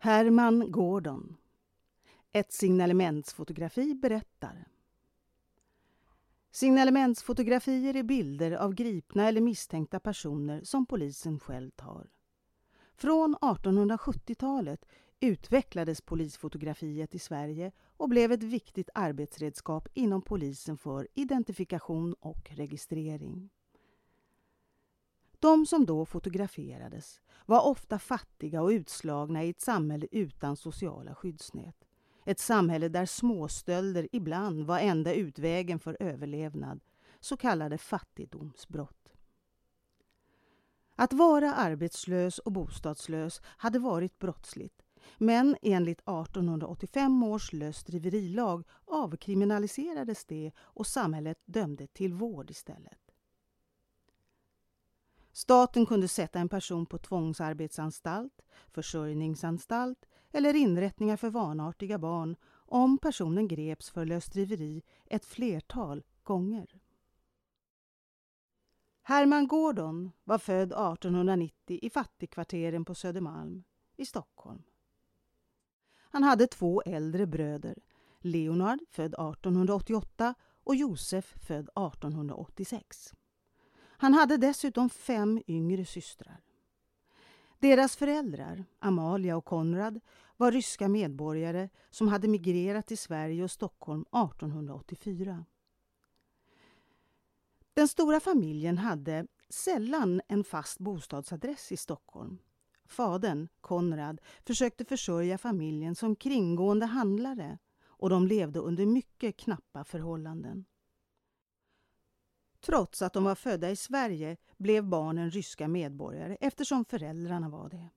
Herman Gordon Ett signalementsfotografi berättar Signalementsfotografier är bilder av gripna eller misstänkta personer som polisen själv tar. Från 1870-talet utvecklades polisfotografiet i Sverige och blev ett viktigt arbetsredskap inom polisen för identifikation och registrering. De som då fotograferades var ofta fattiga och utslagna i ett samhälle utan sociala skyddsnät. Ett samhälle där småstölder ibland var enda utvägen för överlevnad, så kallade fattigdomsbrott. Att vara arbetslös och bostadslös hade varit brottsligt men enligt 1885 års lösdriverilag avkriminaliserades det och samhället dömde till vård istället. Staten kunde sätta en person på tvångsarbetsanstalt, försörjningsanstalt eller inrättningar för vanartiga barn om personen greps för lösdriveri ett flertal gånger. Herman Gordon var född 1890 i fattigkvarteren på Södermalm i Stockholm. Han hade två äldre bröder, Leonard född 1888 och Josef född 1886. Han hade dessutom fem yngre systrar. Deras föräldrar, Amalia och Konrad, var ryska medborgare som hade migrerat till Sverige och Stockholm 1884. Den stora familjen hade sällan en fast bostadsadress i Stockholm. Fadern, Konrad, försökte försörja familjen som kringgående handlare och de levde under mycket knappa förhållanden. Trots att de var födda i Sverige blev barnen ryska medborgare eftersom föräldrarna var det.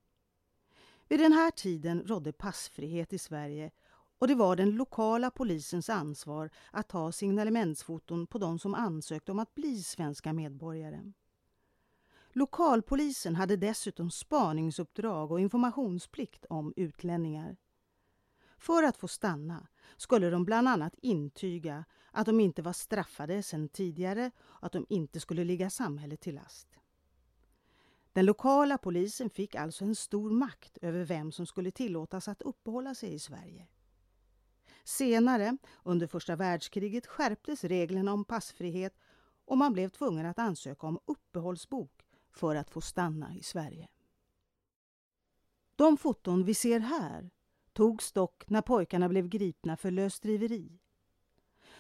Vid den här tiden rådde passfrihet i Sverige och det var den lokala polisens ansvar att ta signalementsfoton på de som ansökte om att bli svenska medborgare. Lokalpolisen hade dessutom spaningsuppdrag och informationsplikt om utlänningar. För att få stanna skulle de bland annat intyga att de inte var straffade sedan tidigare och att de inte skulle ligga samhället till last. Den lokala polisen fick alltså en stor makt över vem som skulle tillåtas att uppehålla sig i Sverige. Senare, under första världskriget, skärptes reglerna om passfrihet och man blev tvungen att ansöka om uppehållsbok för att få stanna i Sverige. De foton vi ser här togs dock när pojkarna blev gripna för lösdriveri.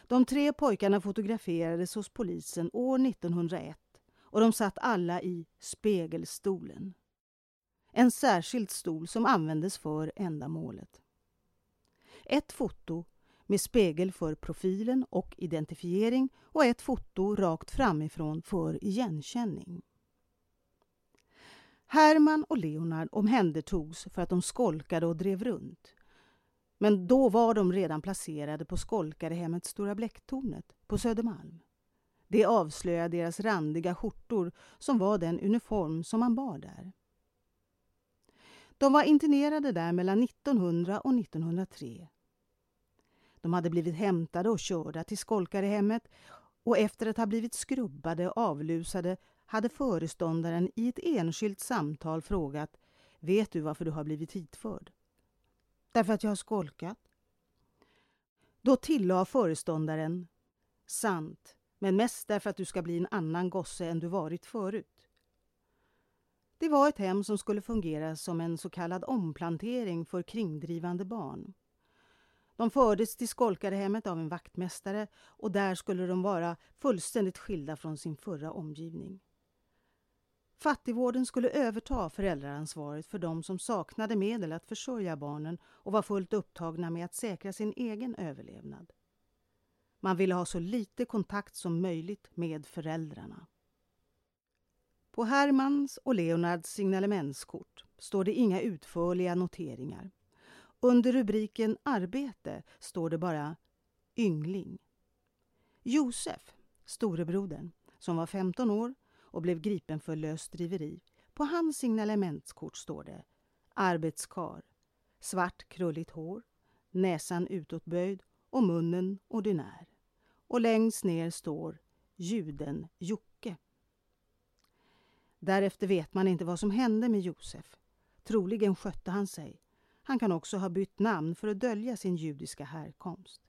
De tre pojkarna fotograferades hos polisen år 1901 och de satt alla i spegelstolen. En särskild stol som användes för ändamålet. Ett foto med spegel för profilen och identifiering och ett foto rakt framifrån för igenkänning. Herman och Leonard omhändertogs för att de skolkade och drev runt. Men då var de redan placerade på skolkarehemmet Stora Bläcktornet på Södermalm. Det avslöjade deras randiga skjortor som var den uniform som man bar där. De var internerade där mellan 1900 och 1903. De hade blivit hämtade och körda till skolkarehemmet och efter att ha blivit skrubbade och avlusade hade föreståndaren i ett enskilt samtal frågat Vet du varför du har blivit hitförd? Därför att jag har skolkat. Då tillade föreståndaren Sant, men mest därför att du ska bli en annan gosse än du varit förut. Det var ett hem som skulle fungera som en så kallad omplantering för kringdrivande barn. De fördes till skolkarehemmet av en vaktmästare och där skulle de vara fullständigt skilda från sin förra omgivning. Fattigvården skulle överta föräldraansvaret för de som saknade medel att försörja barnen och var fullt upptagna med att säkra sin egen överlevnad. Man ville ha så lite kontakt som möjligt med föräldrarna. På Hermans och Leonards signalementskort står det inga utförliga noteringar. Under rubriken Arbete står det bara Yngling. Josef, storebrodern, som var 15 år, och blev gripen för lösdriveri. På hans signalementskort står det arbetskar, svart krulligt hår, näsan utåtböjd och munnen ordinär. Och längst ner står juden Jocke. Därefter vet man inte vad som hände med Josef. Troligen skötte han sig. Han kan också ha bytt namn för att dölja sin judiska härkomst.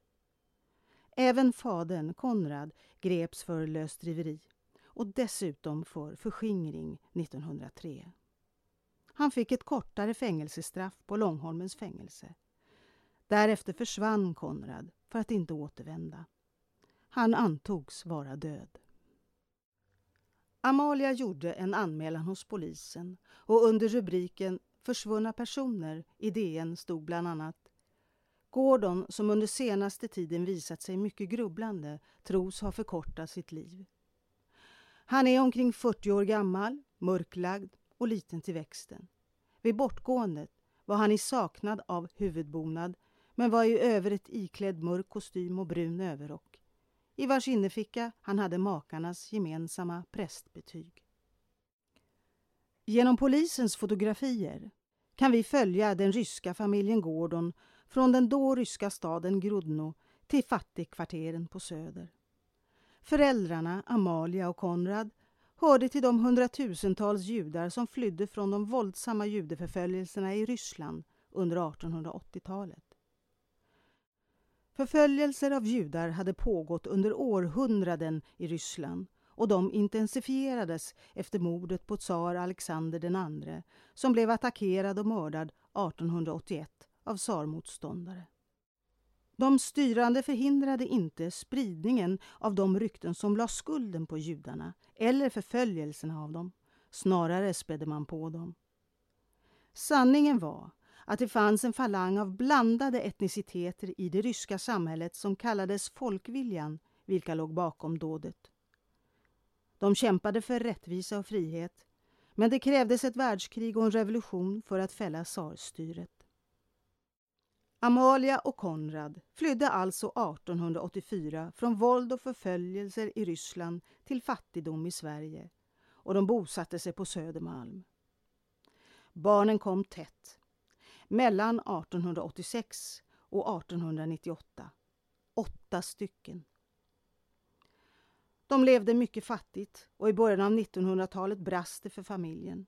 Även fadern, Konrad, greps för lösdriveri och dessutom för förskingring 1903. Han fick ett kortare fängelsestraff på Långholmens fängelse. Därefter försvann Konrad för att inte återvända. Han antogs vara död. Amalia gjorde en anmälan hos polisen och under rubriken Försvunna personer i DN stod bland annat Gordon, som under senaste tiden visat sig mycket grubblande, tros ha förkortat sitt liv. Han är omkring 40 år gammal, mörklagd och liten till växten. Vid bortgåendet var han i saknad av huvudbonad men var i övrigt iklädd mörk kostym och brun överrock i vars innerficka han hade makarnas gemensamma prästbetyg. Genom polisens fotografier kan vi följa den ryska familjen Gordon från den då ryska staden Grudno till fattigkvarteren på Söder. Föräldrarna, Amalia och Konrad, hörde till de hundratusentals judar som flydde från de våldsamma judeförföljelserna i Ryssland under 1880-talet. Förföljelser av judar hade pågått under århundraden i Ryssland och de intensifierades efter mordet på tsar Alexander II som blev attackerad och mördad 1881 av tsarmotståndare. De styrande förhindrade inte spridningen av de rykten som la skulden på judarna eller förföljelserna av dem. Snarare spädde man på dem. Sanningen var att det fanns en falang av blandade etniciteter i det ryska samhället som kallades folkviljan, vilka låg bakom dådet. De kämpade för rättvisa och frihet, men det krävdes ett världskrig och en revolution för att fälla tsarstyret. Amalia och Konrad flydde alltså 1884 från våld och förföljelser i Ryssland till fattigdom i Sverige och de bosatte sig på Södermalm. Barnen kom tätt mellan 1886 och 1898. Åtta stycken. De levde mycket fattigt och i början av 1900-talet brast det för familjen.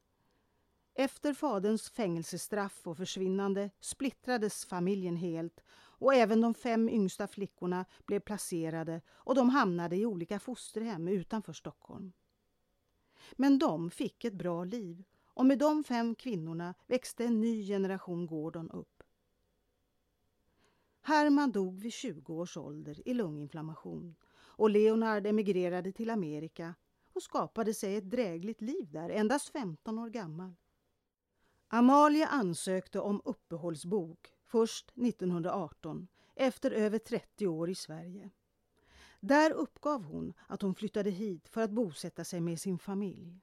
Efter faderns fängelsestraff och försvinnande splittrades familjen helt och även de fem yngsta flickorna blev placerade och de hamnade i olika fosterhem utanför Stockholm. Men de fick ett bra liv och med de fem kvinnorna växte en ny generation Gordon upp. Herman dog vid 20 års ålder i lunginflammation och Leonard emigrerade till Amerika och skapade sig ett drägligt liv där, endast 15 år gammal. Amalia ansökte om uppehållsbok först 1918 efter över 30 år i Sverige. Där uppgav hon att hon flyttade hit för att bosätta sig med sin familj.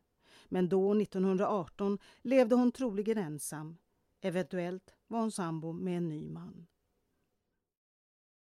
Men då, 1918, levde hon troligen ensam. Eventuellt var hon sambo med en ny man.